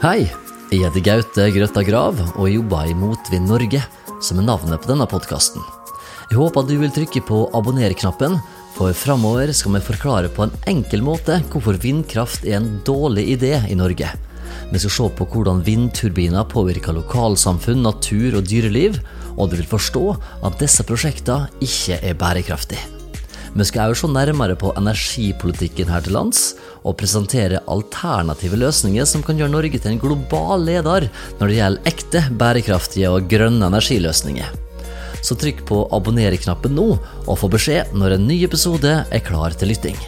Hei, jeg heter Gaute Grøtta Grav og jobber i Motvind Norge, som er navnet på denne podkasten. Jeg håper du vil trykke på abonner-knappen, for framover skal vi forklare på en enkel måte hvorfor vindkraft er en dårlig idé i Norge. Vi skal se på hvordan vindturbiner påvirker lokalsamfunn, natur og dyreliv, og du vil forstå at disse prosjektene ikke er bærekraftige. Vi skal også se nærmere på energipolitikken her til lands, og presentere alternative løsninger som kan gjøre Norge til en global leder når det gjelder ekte, bærekraftige og grønne energiløsninger. Så trykk på abonner-knappen nå, og få beskjed når en ny episode er klar til lytting.